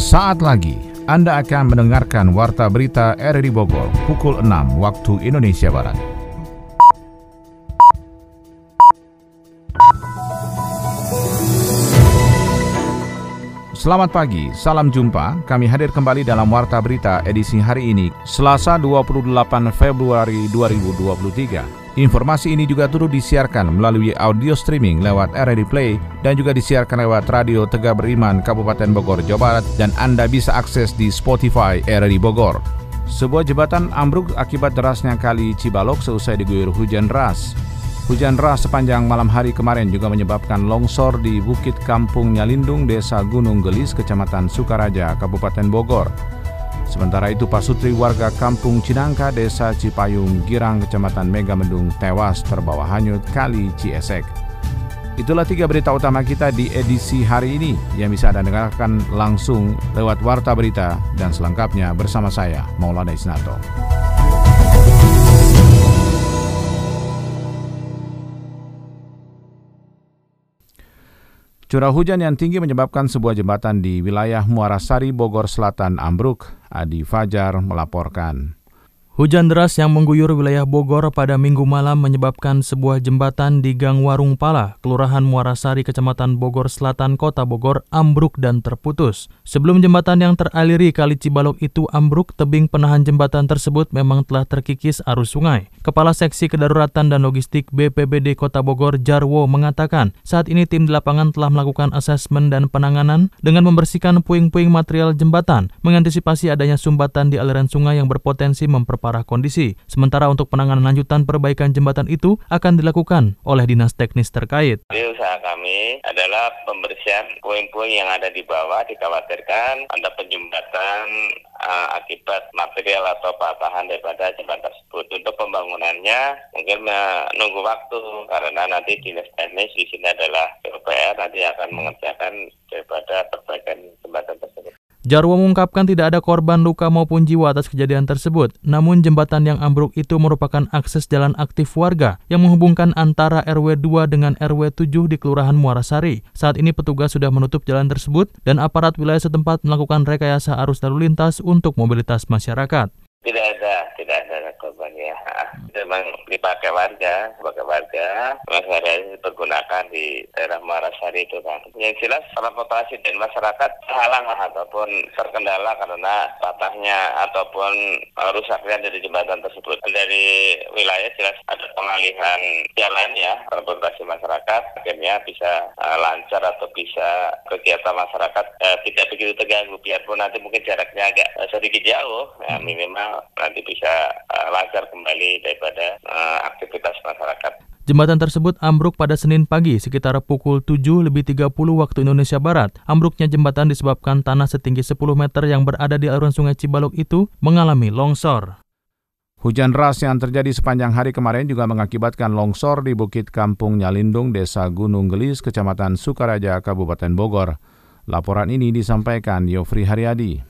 Sesaat lagi Anda akan mendengarkan Warta Berita RRI Bogor pukul 6 waktu Indonesia Barat. Selamat pagi, salam jumpa. Kami hadir kembali dalam Warta Berita edisi hari ini, Selasa 28 Februari 2023. Informasi ini juga turut disiarkan melalui audio streaming lewat RRD Play dan juga disiarkan lewat Radio Tegak Beriman Kabupaten Bogor, Jawa Barat dan Anda bisa akses di Spotify RRD Bogor. Sebuah jembatan ambruk akibat derasnya kali Cibalok seusai diguyur hujan deras. Hujan deras sepanjang malam hari kemarin juga menyebabkan longsor di Bukit Kampung Nyalindung, Desa Gunung Gelis, Kecamatan Sukaraja, Kabupaten Bogor. Sementara itu Pasutri warga Kampung Cinangka, Desa Cipayung, Girang, Kecamatan Megamendung tewas terbawa hanyut kali Ciesek. Itulah tiga berita utama kita di edisi hari ini yang bisa Anda dengarkan langsung lewat Warta Berita dan selengkapnya bersama saya, Maulana Isnato. Curah hujan yang tinggi menyebabkan sebuah jembatan di wilayah Muara Sari, Bogor Selatan ambruk. Adi Fajar melaporkan. Hujan deras yang mengguyur wilayah Bogor pada minggu malam menyebabkan sebuah jembatan di Gang Warung Pala, Kelurahan Muarasari, Kecamatan Bogor Selatan, Kota Bogor, ambruk dan terputus. Sebelum jembatan yang teraliri Kali Cibalok itu ambruk, tebing penahan jembatan tersebut memang telah terkikis arus sungai. Kepala Seksi Kedaruratan dan Logistik BPBD Kota Bogor, Jarwo, mengatakan saat ini tim di lapangan telah melakukan asesmen dan penanganan dengan membersihkan puing-puing material jembatan, mengantisipasi adanya sumbatan di aliran sungai yang berpotensi memperparah memperparah kondisi. Sementara untuk penanganan lanjutan perbaikan jembatan itu akan dilakukan oleh dinas teknis terkait. Jadi usaha kami adalah pembersihan puing-puing yang ada di bawah dikhawatirkan ada penjembatan uh, akibat material atau patahan daripada jembatan tersebut. Untuk pembangunannya mungkin menunggu waktu karena nanti dinas teknis di sini adalah PUPR nanti akan mengerjakan daripada perbaikan jembatan tersebut. Jarwo mengungkapkan tidak ada korban luka maupun jiwa atas kejadian tersebut. Namun jembatan yang ambruk itu merupakan akses jalan aktif warga yang menghubungkan antara RW 2 dengan RW 7 di Kelurahan Muarasari. Saat ini petugas sudah menutup jalan tersebut dan aparat wilayah setempat melakukan rekayasa arus lalu lintas untuk mobilitas masyarakat. Tidak ada, tidak ada korban ya. Memang dipakai warga, sebagai warga, masyarakat dipergunakan di daerah Marasari itu kan. Yang jelas transportasi dan masyarakat terhalang ataupun terkendala karena patahnya ataupun rusaknya dari jembatan tersebut. Dari wilayah jelas ada pengalihan jalan ya, transportasi masyarakat akhirnya bisa uh, lancar atau bisa kegiatan masyarakat uh, tidak begitu terganggu biarpun nanti mungkin jaraknya agak uh, sedikit jauh ya minimal nanti bisa uh, lancar kembali daripada uh, aktivitas masyarakat. Jembatan tersebut ambruk pada Senin pagi sekitar pukul 7 lebih 30 waktu Indonesia Barat. Ambruknya jembatan disebabkan tanah setinggi 10 meter yang berada di aliran sungai Cibalok itu mengalami longsor. Hujan deras yang terjadi sepanjang hari kemarin juga mengakibatkan longsor di Bukit Kampung Nyalindung, Desa Gunung Gelis, Kecamatan Sukaraja, Kabupaten Bogor. Laporan ini disampaikan Yofri Haryadi.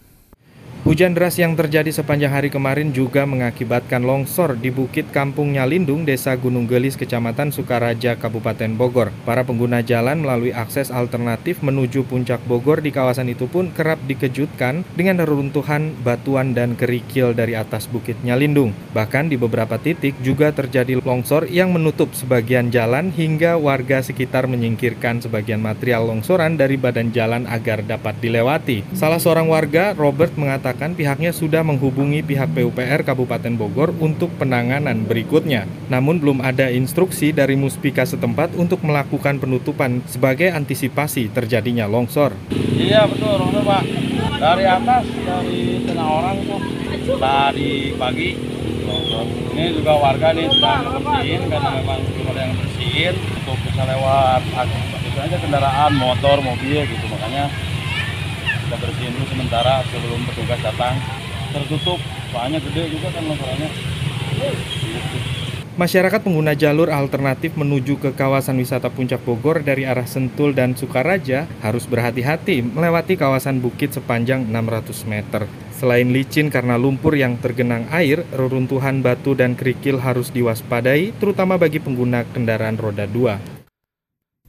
Hujan deras yang terjadi sepanjang hari kemarin juga mengakibatkan longsor di Bukit Kampung Nyalindung, Desa Gunung Gelis, Kecamatan Sukaraja, Kabupaten Bogor. Para pengguna jalan melalui akses alternatif menuju puncak Bogor di kawasan itu pun kerap dikejutkan dengan reruntuhan batuan dan kerikil dari atas Bukit Nyalindung. Bahkan di beberapa titik juga terjadi longsor yang menutup sebagian jalan hingga warga sekitar menyingkirkan sebagian material longsoran dari badan jalan agar dapat dilewati. Salah seorang warga, Robert, mengatakan mengatakan pihaknya sudah menghubungi pihak PUPR Kabupaten Bogor untuk penanganan berikutnya. Namun belum ada instruksi dari Muspika setempat untuk melakukan penutupan sebagai antisipasi terjadinya longsor. Iya betul, longsor Pak. Dari atas, dari tengah orang tuh tadi pagi. Ini juga warga nih sedang bersihin karena memang belum ada yang bersihin untuk bisa lewat itu aja kendaraan motor mobil gitu makanya kita bersihin dulu sementara sebelum petugas datang tertutup soalnya gede juga kan longsorannya Masyarakat pengguna jalur alternatif menuju ke kawasan wisata Puncak Bogor dari arah Sentul dan Sukaraja harus berhati-hati melewati kawasan bukit sepanjang 600 meter. Selain licin karena lumpur yang tergenang air, reruntuhan batu dan kerikil harus diwaspadai, terutama bagi pengguna kendaraan roda 2.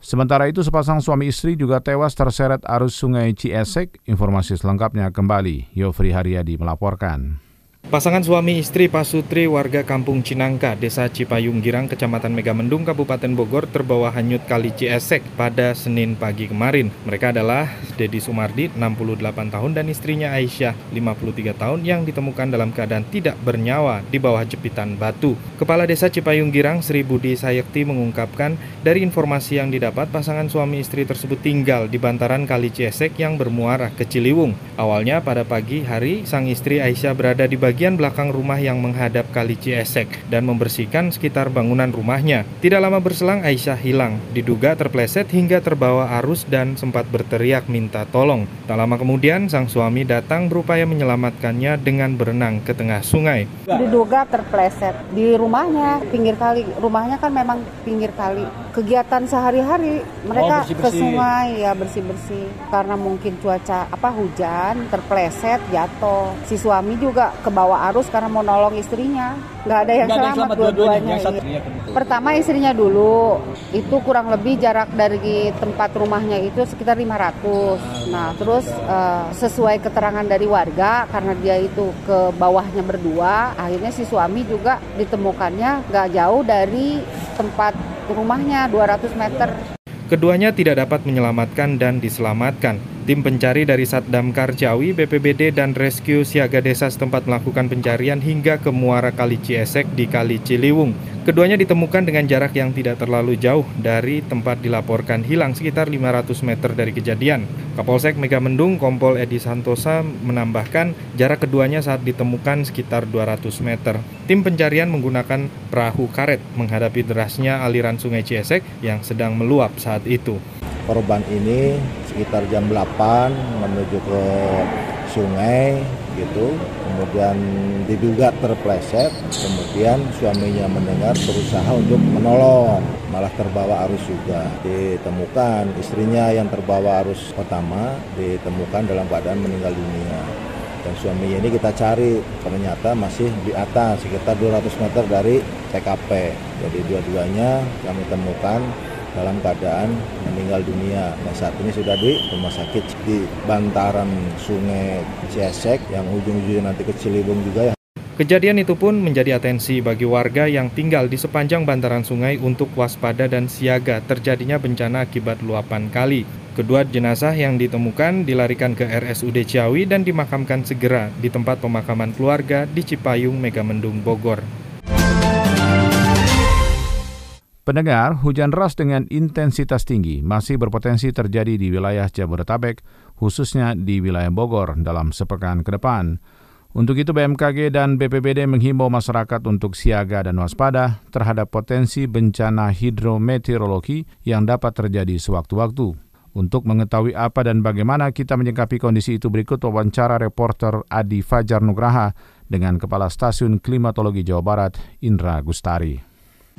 Sementara itu sepasang suami istri juga tewas terseret arus sungai Ciesek. Informasi selengkapnya kembali, Yofri Haryadi melaporkan. Pasangan suami istri Pasutri warga Kampung Cinangka, Desa Cipayung Girang, Kecamatan Megamendung, Kabupaten Bogor terbawa hanyut kali Ciesek pada Senin pagi kemarin. Mereka adalah Dedi Sumardi, 68 tahun, dan istrinya Aisyah, 53 tahun, yang ditemukan dalam keadaan tidak bernyawa di bawah jepitan batu. Kepala Desa Cipayung Girang, Sri Budi Sayekti mengungkapkan, dari informasi yang didapat, pasangan suami istri tersebut tinggal di bantaran kali Ciesek yang bermuara ke Ciliwung. Awalnya pada pagi hari, sang istri Aisyah berada di bagian belakang rumah yang menghadap kali Ciesek dan membersihkan sekitar bangunan rumahnya. Tidak lama berselang Aisyah hilang, diduga terpleset hingga terbawa arus dan sempat berteriak minta tolong. Tak lama kemudian sang suami datang berupaya menyelamatkannya dengan berenang ke tengah sungai. Diduga terpleset di rumahnya, pinggir kali. Rumahnya kan memang pinggir kali. Kegiatan sehari-hari mereka oh, bersih -bersih. ke sungai ya bersih-bersih karena mungkin cuaca apa hujan terpleset jatuh. Si suami juga ke bawa arus karena mau nolong istrinya. Nggak ada yang Nggak selamat, selamat dua-duanya. Iya. Pertama istrinya dulu, itu kurang lebih jarak dari tempat rumahnya itu sekitar 500. Nah terus uh, sesuai keterangan dari warga karena dia itu ke bawahnya berdua, akhirnya si suami juga ditemukannya nggak jauh dari tempat rumahnya 200 meter. Keduanya tidak dapat menyelamatkan dan diselamatkan. Tim pencari dari Satdam Karjawi, BPBD, dan Rescue Siaga Desa setempat melakukan pencarian hingga ke muara Kali Ciesek di Kali Ciliwung. Keduanya ditemukan dengan jarak yang tidak terlalu jauh dari tempat dilaporkan hilang sekitar 500 meter dari kejadian. Kapolsek Megamendung Kompol Edi Santosa menambahkan jarak keduanya saat ditemukan sekitar 200 meter. Tim pencarian menggunakan perahu karet menghadapi derasnya aliran sungai Ciesek yang sedang meluap saat itu. Korban ini sekitar jam 8 menuju ke sungai gitu. Kemudian diduga terpleset. Kemudian suaminya mendengar berusaha untuk menolong. Malah terbawa arus juga. Ditemukan istrinya yang terbawa arus pertama ditemukan dalam keadaan meninggal dunia. Dan suaminya ini kita cari ternyata masih di atas sekitar 200 meter dari TKP jadi dua-duanya kami temukan dalam keadaan meninggal dunia. Nah saat ini sudah di rumah sakit di bantaran sungai Ciesek yang ujung-ujungnya nanti ke Ciliwung juga ya. Kejadian itu pun menjadi atensi bagi warga yang tinggal di sepanjang bantaran sungai untuk waspada dan siaga terjadinya bencana akibat luapan kali. Kedua jenazah yang ditemukan dilarikan ke RSUD Ciawi dan dimakamkan segera di tempat pemakaman keluarga di Cipayung, Megamendung, Bogor. Pendengar, hujan deras dengan intensitas tinggi masih berpotensi terjadi di wilayah Jabodetabek, khususnya di wilayah Bogor dalam sepekan ke depan. Untuk itu BMKG dan BPBD menghimbau masyarakat untuk siaga dan waspada terhadap potensi bencana hidrometeorologi yang dapat terjadi sewaktu-waktu. Untuk mengetahui apa dan bagaimana kita menyikapi kondisi itu berikut wawancara reporter Adi Fajar Nugraha dengan Kepala Stasiun Klimatologi Jawa Barat, Indra Gustari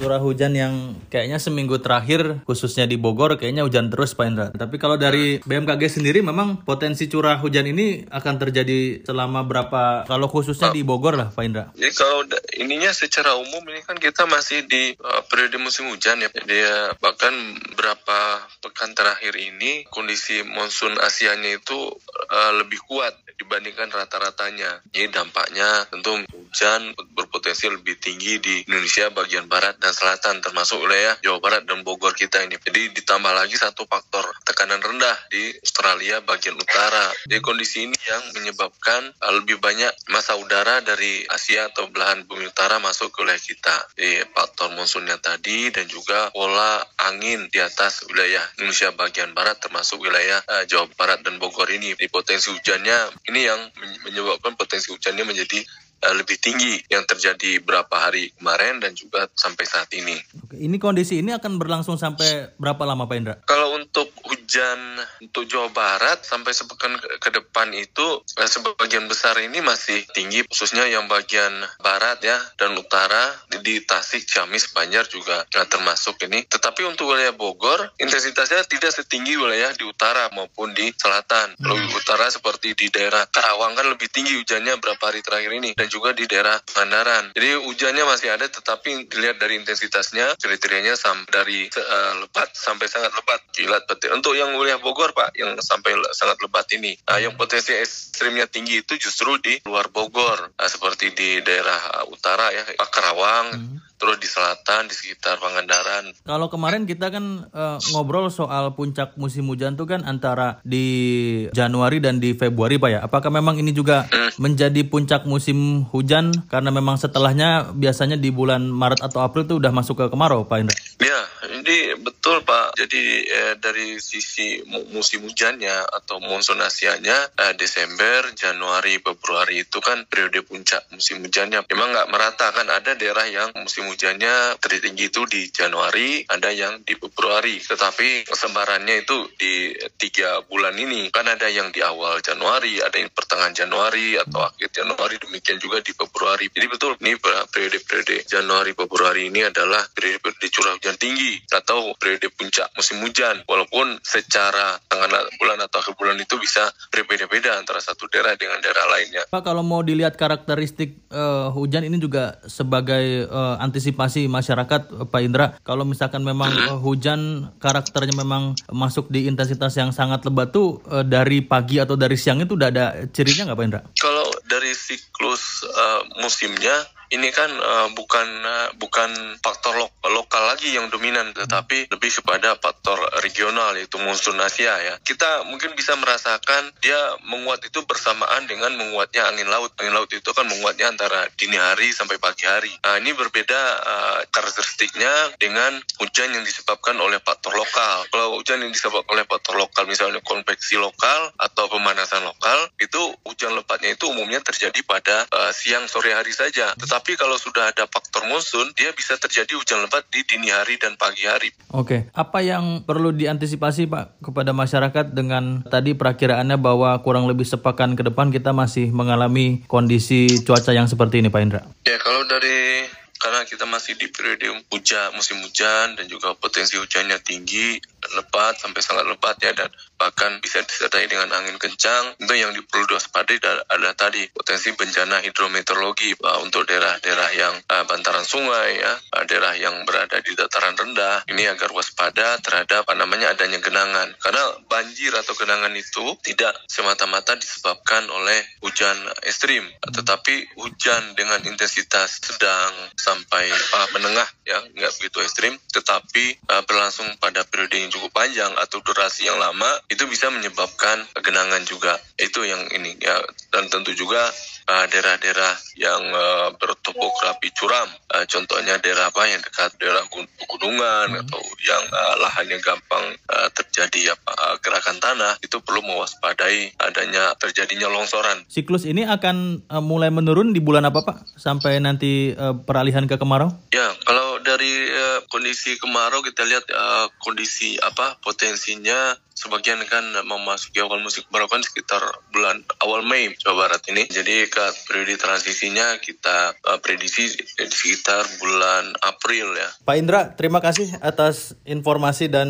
curah hujan yang kayaknya seminggu terakhir khususnya di Bogor kayaknya hujan terus Pak Indra. Tapi kalau dari BMKG sendiri memang potensi curah hujan ini akan terjadi selama berapa kalau khususnya di Bogor lah Pak Indra. Jadi kalau ininya secara umum ini kan kita masih di uh, periode musim hujan ya. Jadi ya, bahkan berapa pekan terakhir ini kondisi monsun Asianya itu uh, lebih kuat dibandingkan rata-ratanya. Jadi dampaknya tentu hujan berpotensi lebih tinggi di Indonesia bagian barat dan selatan termasuk wilayah Jawa Barat dan Bogor kita ini. Jadi ditambah lagi satu faktor tekanan rendah di Australia bagian utara. Jadi kondisi ini yang menyebabkan uh, lebih banyak masa udara dari Asia atau belahan bumi utara masuk ke wilayah kita. Jadi faktor monsunnya tadi dan juga pola angin di atas wilayah Indonesia bagian barat termasuk wilayah uh, Jawa Barat dan Bogor ini. Di potensi hujannya ini yang menyebabkan potensi hujannya menjadi uh, lebih tinggi yang terjadi berapa hari kemarin dan juga sampai saat ini. Oke, ini kondisi ini akan berlangsung sampai berapa lama Pak Indra? Kalau untuk hujan untuk Jawa Barat sampai sepekan ke, depan itu eh, sebagian besar ini masih tinggi khususnya yang bagian barat ya dan utara di, Tasik, Ciamis, Banjar juga nah, termasuk ini. Tetapi untuk wilayah Bogor intensitasnya tidak setinggi wilayah di utara maupun di selatan. Kalau di utara seperti di daerah Karawang kan lebih tinggi hujannya berapa hari terakhir ini dan juga di daerah Bandaran. Jadi hujannya masih ada tetapi dilihat dari intensitasnya kriterianya sampai dari uh, lebat sampai sangat lebat kilat petir. Untuk yang wilayah Bogor Pak yang sampai sangat lebat ini. Nah, yang potensi ekstrimnya tinggi itu justru di luar Bogor nah, seperti di daerah utara ya Karawang hmm terus di selatan di sekitar Pangandaran. Kalau kemarin kita kan uh, ngobrol soal puncak musim hujan tuh kan antara di Januari dan di Februari Pak ya. Apakah memang ini juga hmm. menjadi puncak musim hujan karena memang setelahnya biasanya di bulan Maret atau April tuh udah masuk ke kemarau Pak Indra? Ya, ini betul Pak. Jadi eh, dari sisi musim hujannya atau monsun Asianya eh, Desember, Januari, Februari itu kan periode puncak musim hujannya. Memang nggak merata kan ada daerah yang musim hujannya tertinggi itu di Januari, ada yang di Februari. Tetapi sebarannya itu di tiga bulan ini. Kan ada yang di awal Januari, ada yang pertengahan Januari atau akhir Januari, demikian juga di Februari. Jadi betul, ini periode-periode Januari, Februari ini adalah periode-periode curah hujan tinggi atau periode puncak musim hujan. Walaupun secara tengah bulan atau akhir bulan itu bisa berbeda-beda antara satu daerah dengan daerah lainnya. Pak, kalau mau dilihat karakteristik uh, hujan ini juga sebagai uh, antisipasi masyarakat Pak Indra kalau misalkan memang uh, hujan karakternya memang masuk di intensitas yang sangat lebat tuh uh, dari pagi atau dari siang itu udah ada cirinya nggak Pak Indra? Kalau dari siklus uh, musimnya ini kan uh, bukan uh, bukan faktor lo lokal lagi yang dominan tetapi lebih kepada faktor regional yaitu monsun Asia ya. Kita mungkin bisa merasakan dia menguat itu bersamaan dengan menguatnya angin laut. Angin laut itu kan menguatnya antara dini hari sampai pagi hari. Nah, ini berbeda uh, karakteristiknya dengan hujan yang disebabkan oleh faktor lokal. Kalau hujan yang disebabkan oleh faktor lokal misalnya konveksi lokal atau pemanasan lokal itu hujan lebatnya itu umumnya terjadi pada uh, siang sore hari saja. Tetapi tapi kalau sudah ada faktor monsun, dia bisa terjadi hujan lebat di dini hari dan pagi hari. Oke, apa yang perlu diantisipasi Pak kepada masyarakat dengan tadi perakiraannya bahwa kurang lebih sepekan ke depan kita masih mengalami kondisi cuaca yang seperti ini Pak Indra? Ya, kalau dari karena kita masih di periode hujan musim hujan dan juga potensi hujannya tinggi lebat sampai sangat lebat ya dan bahkan bisa disertai dengan angin kencang. Itu yang perlu diwaspadai adalah tadi potensi bencana hidrometeorologi untuk daerah-daerah yang uh, bantaran sungai ya uh, daerah yang berada di dataran rendah. Ini agar waspada terhadap apa namanya adanya genangan. Karena banjir atau genangan itu tidak semata-mata disebabkan oleh hujan ekstrim tetapi hujan dengan intensitas sedang sampai uh, menengah ya. Nggak begitu ekstrim tetapi uh, berlangsung pada periode yang cukup panjang atau durasi yang lama itu bisa menyebabkan genangan juga. Itu yang ini ya. Dan tentu juga daerah-daerah yang uh, bertopografi curam. Uh, contohnya daerah apa yang dekat daerah pegunungan hmm. atau yang uh, lahannya gampang uh, terjadi apa uh, gerakan tanah itu perlu mewaspadai adanya terjadinya longsoran. Siklus ini akan uh, mulai menurun di bulan apa Pak? Sampai nanti uh, peralihan ke kemarau? Ya, kalau dari uh, kondisi kemarau kita lihat uh, kondisi apa potensinya sebagian kan memasuki awal musim kemarau kan sekitar bulan awal Mei Jawa Barat ini. Jadi ke periode transisinya kita uh, prediksi di sekitar bulan April ya. Pak Indra, terima kasih atas informasi dan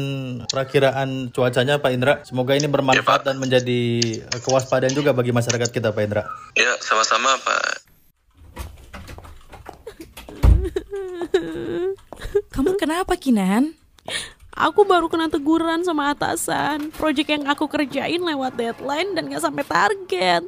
perakiraan cuacanya Pak Indra. Semoga ini bermanfaat ya, dan menjadi kewaspadaan juga bagi masyarakat kita Pak Indra. Ya, sama-sama Pak. Kamu kenapa Kinan? Aku baru kena teguran sama atasan. Project yang aku kerjain lewat deadline dan gak sampai target.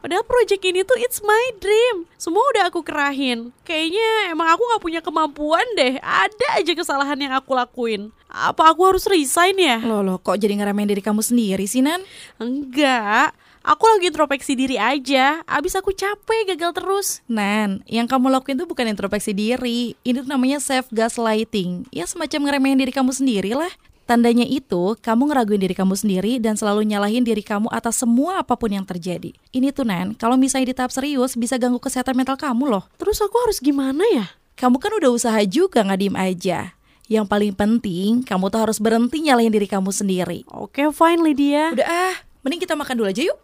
Padahal project ini tuh it's my dream. Semua udah aku kerahin. Kayaknya emang aku gak punya kemampuan deh. Ada aja kesalahan yang aku lakuin. Apa aku harus resign ya? Loh, loh kok jadi ngeremehin diri kamu sendiri sih, Nan? Enggak. Aku lagi introspeksi diri aja. Abis aku capek gagal terus. Nan, yang kamu lakuin tuh bukan introspeksi diri. Ini tuh namanya self gaslighting. Ya semacam ngeremehin diri kamu sendiri lah. Tandanya itu, kamu ngeraguin diri kamu sendiri dan selalu nyalahin diri kamu atas semua apa pun yang terjadi. Ini tuh Nan, kalau misalnya di tahap serius bisa ganggu kesehatan mental kamu loh. Terus aku harus gimana ya? Kamu kan udah usaha juga nggak diem aja. Yang paling penting, kamu tuh harus berhenti nyalahin diri kamu sendiri. Oke, fine Lydia. Udah ah, mending kita makan dulu aja yuk.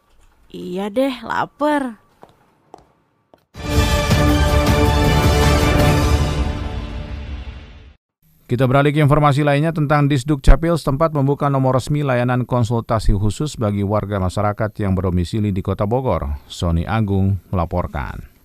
Iya deh, lapar. Kita beralih ke informasi lainnya tentang Disduk Capil setempat membuka nomor resmi layanan konsultasi khusus bagi warga masyarakat yang berdomisili di Kota Bogor. Sony Agung melaporkan.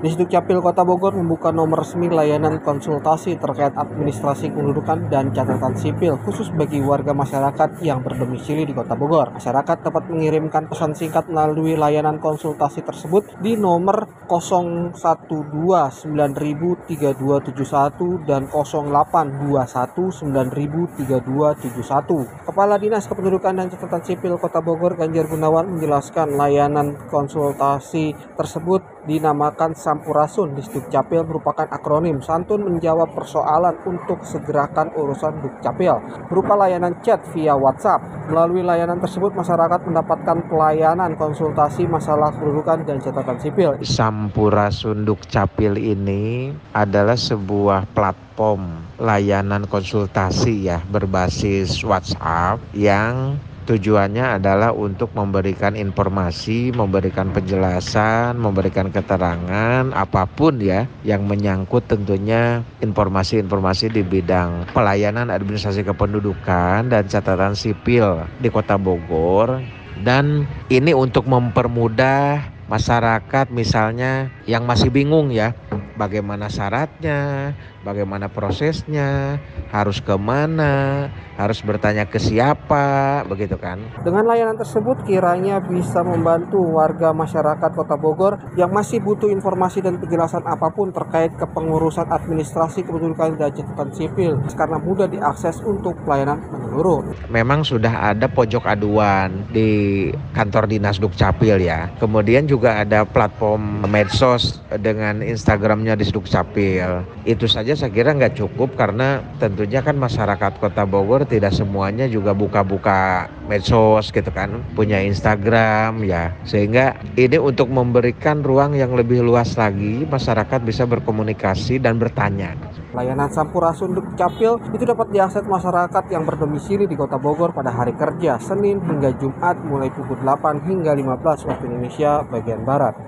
Disduk Capil Kota Bogor membuka nomor resmi layanan konsultasi terkait administrasi kependudukan dan catatan sipil khusus bagi warga masyarakat yang berdomisili di Kota Bogor. Masyarakat dapat mengirimkan pesan singkat melalui layanan konsultasi tersebut di nomor 012903271 dan 0821903271. Kepala Dinas Kependudukan dan Catatan Sipil Kota Bogor Ganjar Gunawan menjelaskan layanan konsultasi tersebut dinamakan Sampurasun di Dukcapil merupakan akronim santun menjawab persoalan untuk segerakan urusan Dukcapil berupa layanan chat via WhatsApp. Melalui layanan tersebut masyarakat mendapatkan pelayanan konsultasi masalah kedudukan dan catatan sipil. Sampurasun Dukcapil ini adalah sebuah platform layanan konsultasi ya berbasis WhatsApp yang Tujuannya adalah untuk memberikan informasi, memberikan penjelasan, memberikan keterangan apa pun ya yang menyangkut tentunya informasi-informasi di bidang pelayanan administrasi kependudukan dan catatan sipil di Kota Bogor. Dan ini untuk mempermudah masyarakat misalnya yang masih bingung ya bagaimana syaratnya, bagaimana prosesnya, harus ke mana, harus bertanya ke siapa, begitu kan? Dengan layanan tersebut kiranya bisa membantu warga masyarakat Kota Bogor yang masih butuh informasi dan penjelasan apa pun terkait kepengurusan administrasi kependudukan dan catatan sipil karena mudah diakses untuk pelayanan menyeluruh. Memang sudah ada pojok aduan di kantor dinas Dukcapil ya. Kemudian juga ada platform medsos dengan Instagramnya di Dukcapil. Itu saja saya kira nggak cukup karena tentunya kan masyarakat Kota Bogor tidak semuanya juga buka-buka medsos gitu kan, punya Instagram ya. Sehingga ini untuk memberikan ruang yang lebih luas lagi masyarakat bisa berkomunikasi dan bertanya. Layanan Sampurasun Capil itu dapat diakses masyarakat yang berdomisili di Kota Bogor pada hari kerja Senin hingga Jumat mulai pukul 8 hingga 15 waktu Indonesia bagian Barat.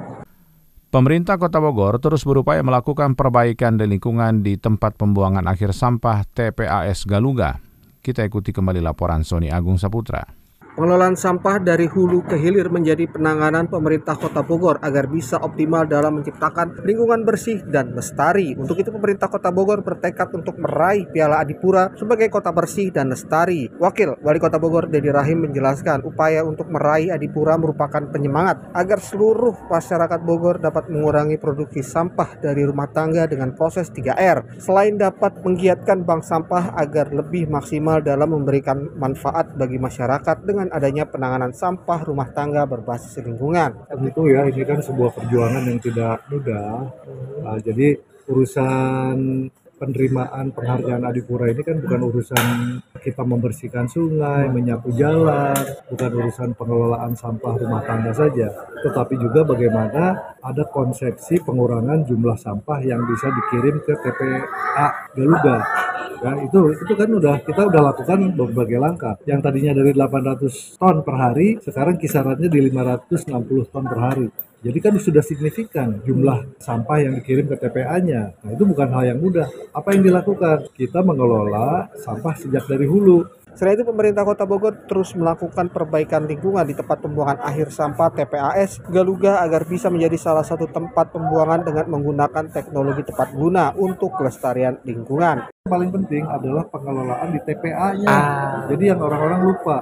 Pemerintah Kota Bogor terus berupaya melakukan perbaikan di lingkungan di tempat pembuangan akhir sampah TPAS Galuga. Kita ikuti kembali laporan Sony Agung Saputra. Pengelolaan sampah dari hulu ke hilir menjadi penanganan pemerintah Kota Bogor agar bisa optimal dalam menciptakan lingkungan bersih dan lestari. Untuk itu pemerintah Kota Bogor bertekad untuk meraih Piala Adipura sebagai kota bersih dan lestari. Wakil Wali Kota Bogor Dedi Rahim menjelaskan upaya untuk meraih Adipura merupakan penyemangat agar seluruh masyarakat Bogor dapat mengurangi produksi sampah dari rumah tangga dengan proses 3R. Selain dapat menggiatkan bank sampah agar lebih maksimal dalam memberikan manfaat bagi masyarakat dengan dengan adanya penanganan sampah rumah tangga berbasis lingkungan. Tentu ya ini kan sebuah perjuangan yang tidak mudah. Nah, jadi urusan penerimaan penghargaan Adipura ini kan bukan urusan kita membersihkan sungai, menyapu jalan, bukan urusan pengelolaan sampah rumah tangga saja, tetapi juga bagaimana ada konsepsi pengurangan jumlah sampah yang bisa dikirim ke TPA Galuga ya itu itu kan udah kita udah lakukan berbagai langkah. Yang tadinya dari 800 ton per hari sekarang kisarannya di 560 ton per hari jadi kan sudah signifikan jumlah sampah yang dikirim ke TPA-nya. Nah itu bukan hal yang mudah. Apa yang dilakukan? Kita mengelola sampah sejak dari hulu Selain itu, pemerintah Kota Bogor terus melakukan perbaikan lingkungan di tempat pembuangan akhir sampah TPAS Galuga agar bisa menjadi salah satu tempat pembuangan dengan menggunakan teknologi tepat guna untuk kelestarian lingkungan. Paling penting adalah pengelolaan di TPA-nya. Ah. Jadi yang orang-orang lupa.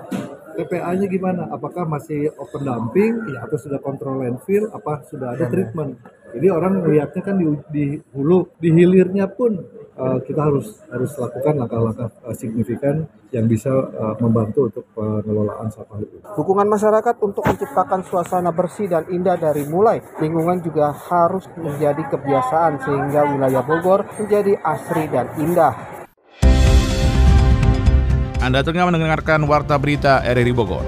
TPA-nya gimana? Apakah masih open dumping ya, atau sudah kontrol landfill? Apa sudah ada treatment? Jadi orang melihatnya kan di, di hulu, di hilirnya pun uh, kita harus harus lakukan langkah-langkah uh, signifikan yang bisa uh, membantu untuk pengelolaan sampah itu. Dukungan masyarakat untuk menciptakan suasana bersih dan indah dari mulai lingkungan juga harus menjadi kebiasaan sehingga wilayah Bogor menjadi asri dan indah. Anda tengah mendengarkan Warta Berita RRI Bogor.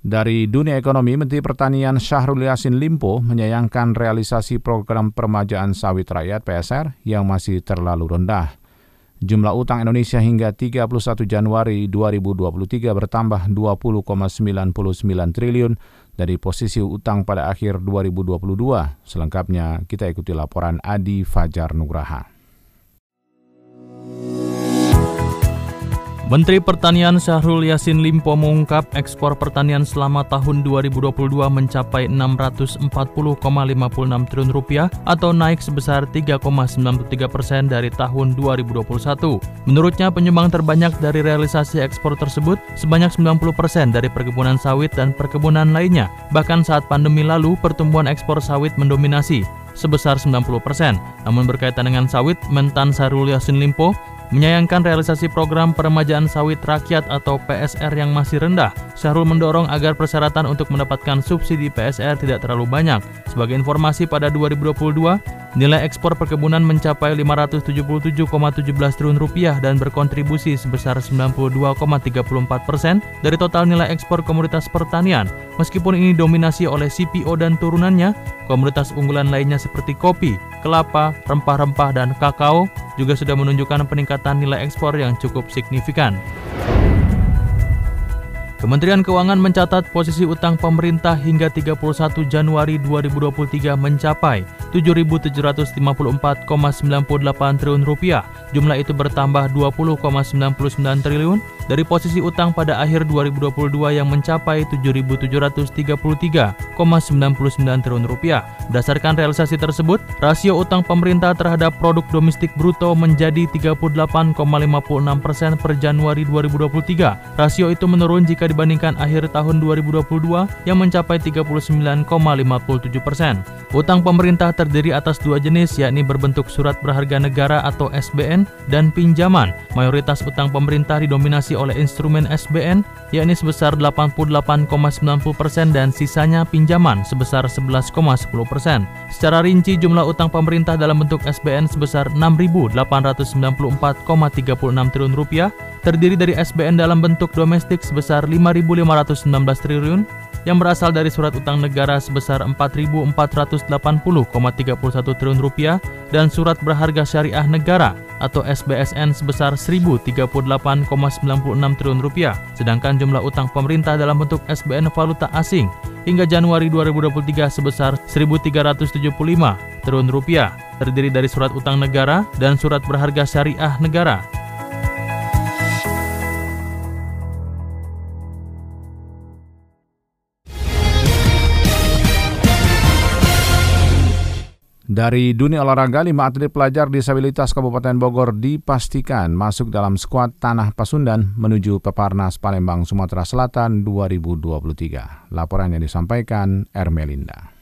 Dari dunia ekonomi, Menteri Pertanian Syahrul Yassin Limpo menyayangkan realisasi program permajaan sawit rakyat PSR yang masih terlalu rendah. Jumlah utang Indonesia hingga 31 Januari 2023 bertambah 20,99 triliun dari posisi utang pada akhir 2022. Selengkapnya kita ikuti laporan Adi Fajar Nugraha. Menteri Pertanian Syahrul Yassin Limpo mengungkap ekspor pertanian selama tahun 2022 mencapai 640,56 triliun rupiah atau naik sebesar 3,93 persen dari tahun 2021. Menurutnya penyumbang terbanyak dari realisasi ekspor tersebut sebanyak 90 persen dari perkebunan sawit dan perkebunan lainnya. Bahkan saat pandemi lalu pertumbuhan ekspor sawit mendominasi sebesar 90 persen. Namun berkaitan dengan sawit, Mentan Syahrul Yassin Limpo Menyayangkan realisasi program peremajaan sawit rakyat atau PSR yang masih rendah, Syahrul mendorong agar persyaratan untuk mendapatkan subsidi PSR tidak terlalu banyak. Sebagai informasi pada 2022, nilai ekspor perkebunan mencapai 577,17 triliun rupiah dan berkontribusi sebesar 92,34 persen dari total nilai ekspor komoditas pertanian. Meskipun ini dominasi oleh CPO dan turunannya, komoditas unggulan lainnya seperti kopi, kelapa, rempah-rempah, dan kakao juga sudah menunjukkan peningkatan nilai ekspor yang cukup signifikan. Kementerian Keuangan mencatat posisi utang pemerintah hingga 31 Januari 2023 mencapai 7.754,98 triliun rupiah. Jumlah itu bertambah 20,99 triliun dari posisi utang pada akhir 2022 yang mencapai 7.733,99 triliun rupiah. Berdasarkan realisasi tersebut, rasio utang pemerintah terhadap produk domestik bruto menjadi 38,56 persen per Januari 2023. Rasio itu menurun jika dibandingkan akhir tahun 2022 yang mencapai 39,57 persen. Utang pemerintah terdiri atas dua jenis yakni berbentuk surat berharga negara atau SBN dan pinjaman. Mayoritas utang pemerintah didominasi oleh instrumen SBN yakni sebesar 88,90 persen dan sisanya pinjaman sebesar 11,10 persen. Secara rinci jumlah utang pemerintah dalam bentuk SBN sebesar 6.894,36 triliun rupiah terdiri dari SBN dalam bentuk domestik sebesar 5.519 triliun yang berasal dari surat utang negara sebesar 4.480,31 triliun rupiah dan surat berharga syariah negara atau SBSN sebesar 1.038,96 triliun rupiah. Sedangkan jumlah utang pemerintah dalam bentuk SBN valuta asing hingga Januari 2023 sebesar 1.375 triliun rupiah, terdiri dari surat utang negara dan surat berharga syariah negara Dari dunia olahraga, lima atlet pelajar disabilitas Kabupaten Bogor dipastikan masuk dalam skuad Tanah Pasundan menuju Peparnas Palembang, Sumatera Selatan 2023. Laporan yang disampaikan Ermelinda.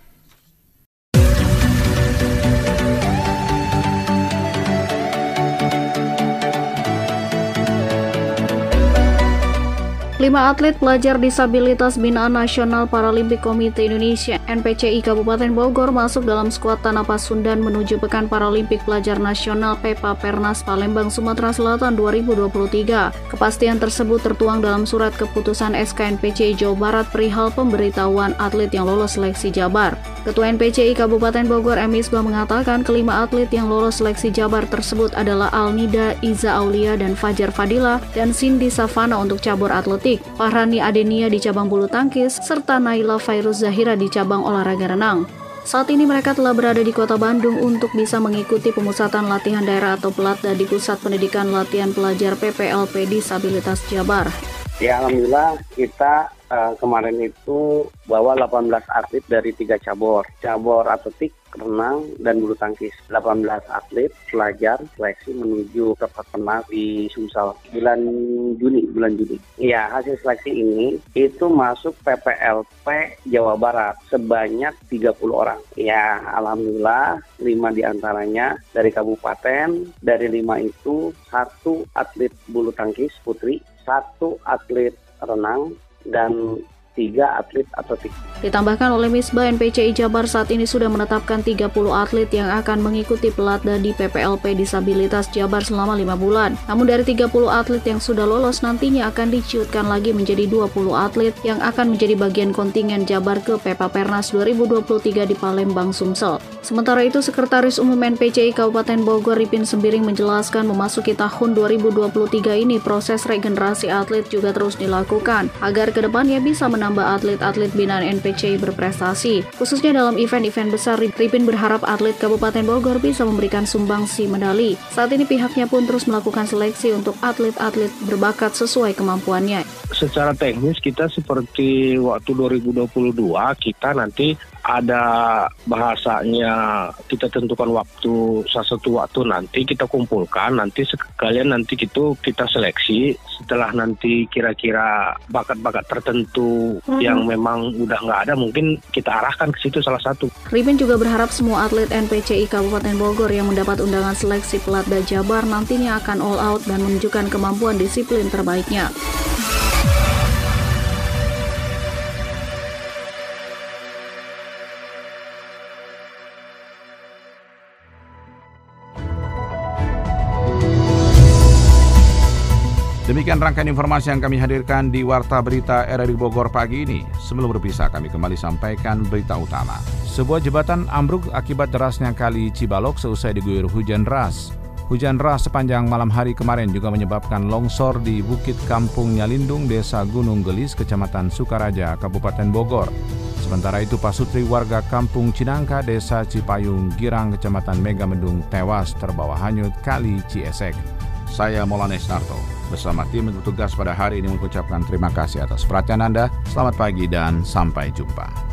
Lima atlet pelajar disabilitas binaan Nasional Paralimpik Komite Indonesia NPCI Kabupaten Bogor masuk dalam skuad Tanah Pasundan menuju Pekan Paralimpik Pelajar Nasional PEPA Pernas Palembang Sumatera Selatan 2023. Kepastian tersebut tertuang dalam surat keputusan SKNPCI Jawa Barat perihal pemberitahuan atlet yang lolos seleksi Jabar. Ketua NPCI Kabupaten Bogor M. Isbah mengatakan kelima atlet yang lolos seleksi Jabar tersebut adalah Alnida, Iza Aulia, dan Fajar Fadila, dan Cindy Savana untuk cabur atletik atletik, Pahrani Adenia di cabang bulu tangkis, serta Naila Fairuz Zahira di cabang olahraga renang. Saat ini mereka telah berada di kota Bandung untuk bisa mengikuti pemusatan latihan daerah atau pelatda di Pusat Pendidikan Latihan Pelajar PPLP Disabilitas Jabar. Ya Alhamdulillah kita uh, kemarin itu bawa 18 atlet dari tiga cabur. Cabur atletik, renang, dan bulu tangkis. 18 atlet pelajar seleksi menuju ke Peternak di Sumsel bulan Juni, bulan Juni. Iya, hasil seleksi ini itu masuk PPLP Jawa Barat sebanyak 30 orang. Ya, alhamdulillah 5 di antaranya dari kabupaten, dari 5 itu satu atlet bulu tangkis putri, satu atlet renang, dan tiga atlet atletik. Ditambahkan oleh Misbah NPCI Jabar saat ini sudah menetapkan 30 atlet yang akan mengikuti pelatda di PPLP Disabilitas Jabar selama lima bulan. Namun dari 30 atlet yang sudah lolos nantinya akan diciutkan lagi menjadi 20 atlet yang akan menjadi bagian kontingen Jabar ke Pepa Pernas 2023 di Palembang, Sumsel. Sementara itu, Sekretaris Umum NPCI Kabupaten Bogor Ripin Sembiring menjelaskan memasuki tahun 2023 ini proses regenerasi atlet juga terus dilakukan agar ke depannya bisa menambah atlet-atlet binaan NPCI berprestasi. Khususnya dalam event-event besar, Ripin berharap atlet Kabupaten Bogor bisa memberikan sumbangsi medali. Saat ini pihaknya pun terus melakukan seleksi untuk atlet-atlet berbakat sesuai kemampuannya. Secara teknis kita seperti waktu 2022 kita nanti ada bahasanya kita tentukan waktu satu waktu nanti kita kumpulkan nanti sekalian nanti itu kita seleksi setelah nanti kira-kira bakat-bakat tertentu hmm. yang memang udah nggak ada mungkin kita arahkan ke situ salah satu. Ripin juga berharap semua atlet NPCI Kabupaten Bogor yang mendapat undangan seleksi pelatda Jabar nantinya akan all out dan menunjukkan kemampuan disiplin terbaiknya. Demikian rangkaian informasi yang kami hadirkan di Warta Berita RRI Bogor pagi ini. Sebelum berpisah, kami kembali sampaikan berita utama. Sebuah jembatan ambruk akibat derasnya kali Cibalok seusai diguyur hujan deras. Hujan deras sepanjang malam hari kemarin juga menyebabkan longsor di Bukit Kampung Nyalindung, Desa Gunung Gelis, Kecamatan Sukaraja, Kabupaten Bogor. Sementara itu Pasutri warga Kampung Cinangka, Desa Cipayung, Girang, Kecamatan Megamendung tewas terbawa hanyut kali Ciesek. Saya Molanes Narto bersama tim bertugas pada hari ini mengucapkan terima kasih atas perhatian Anda. Selamat pagi dan sampai jumpa.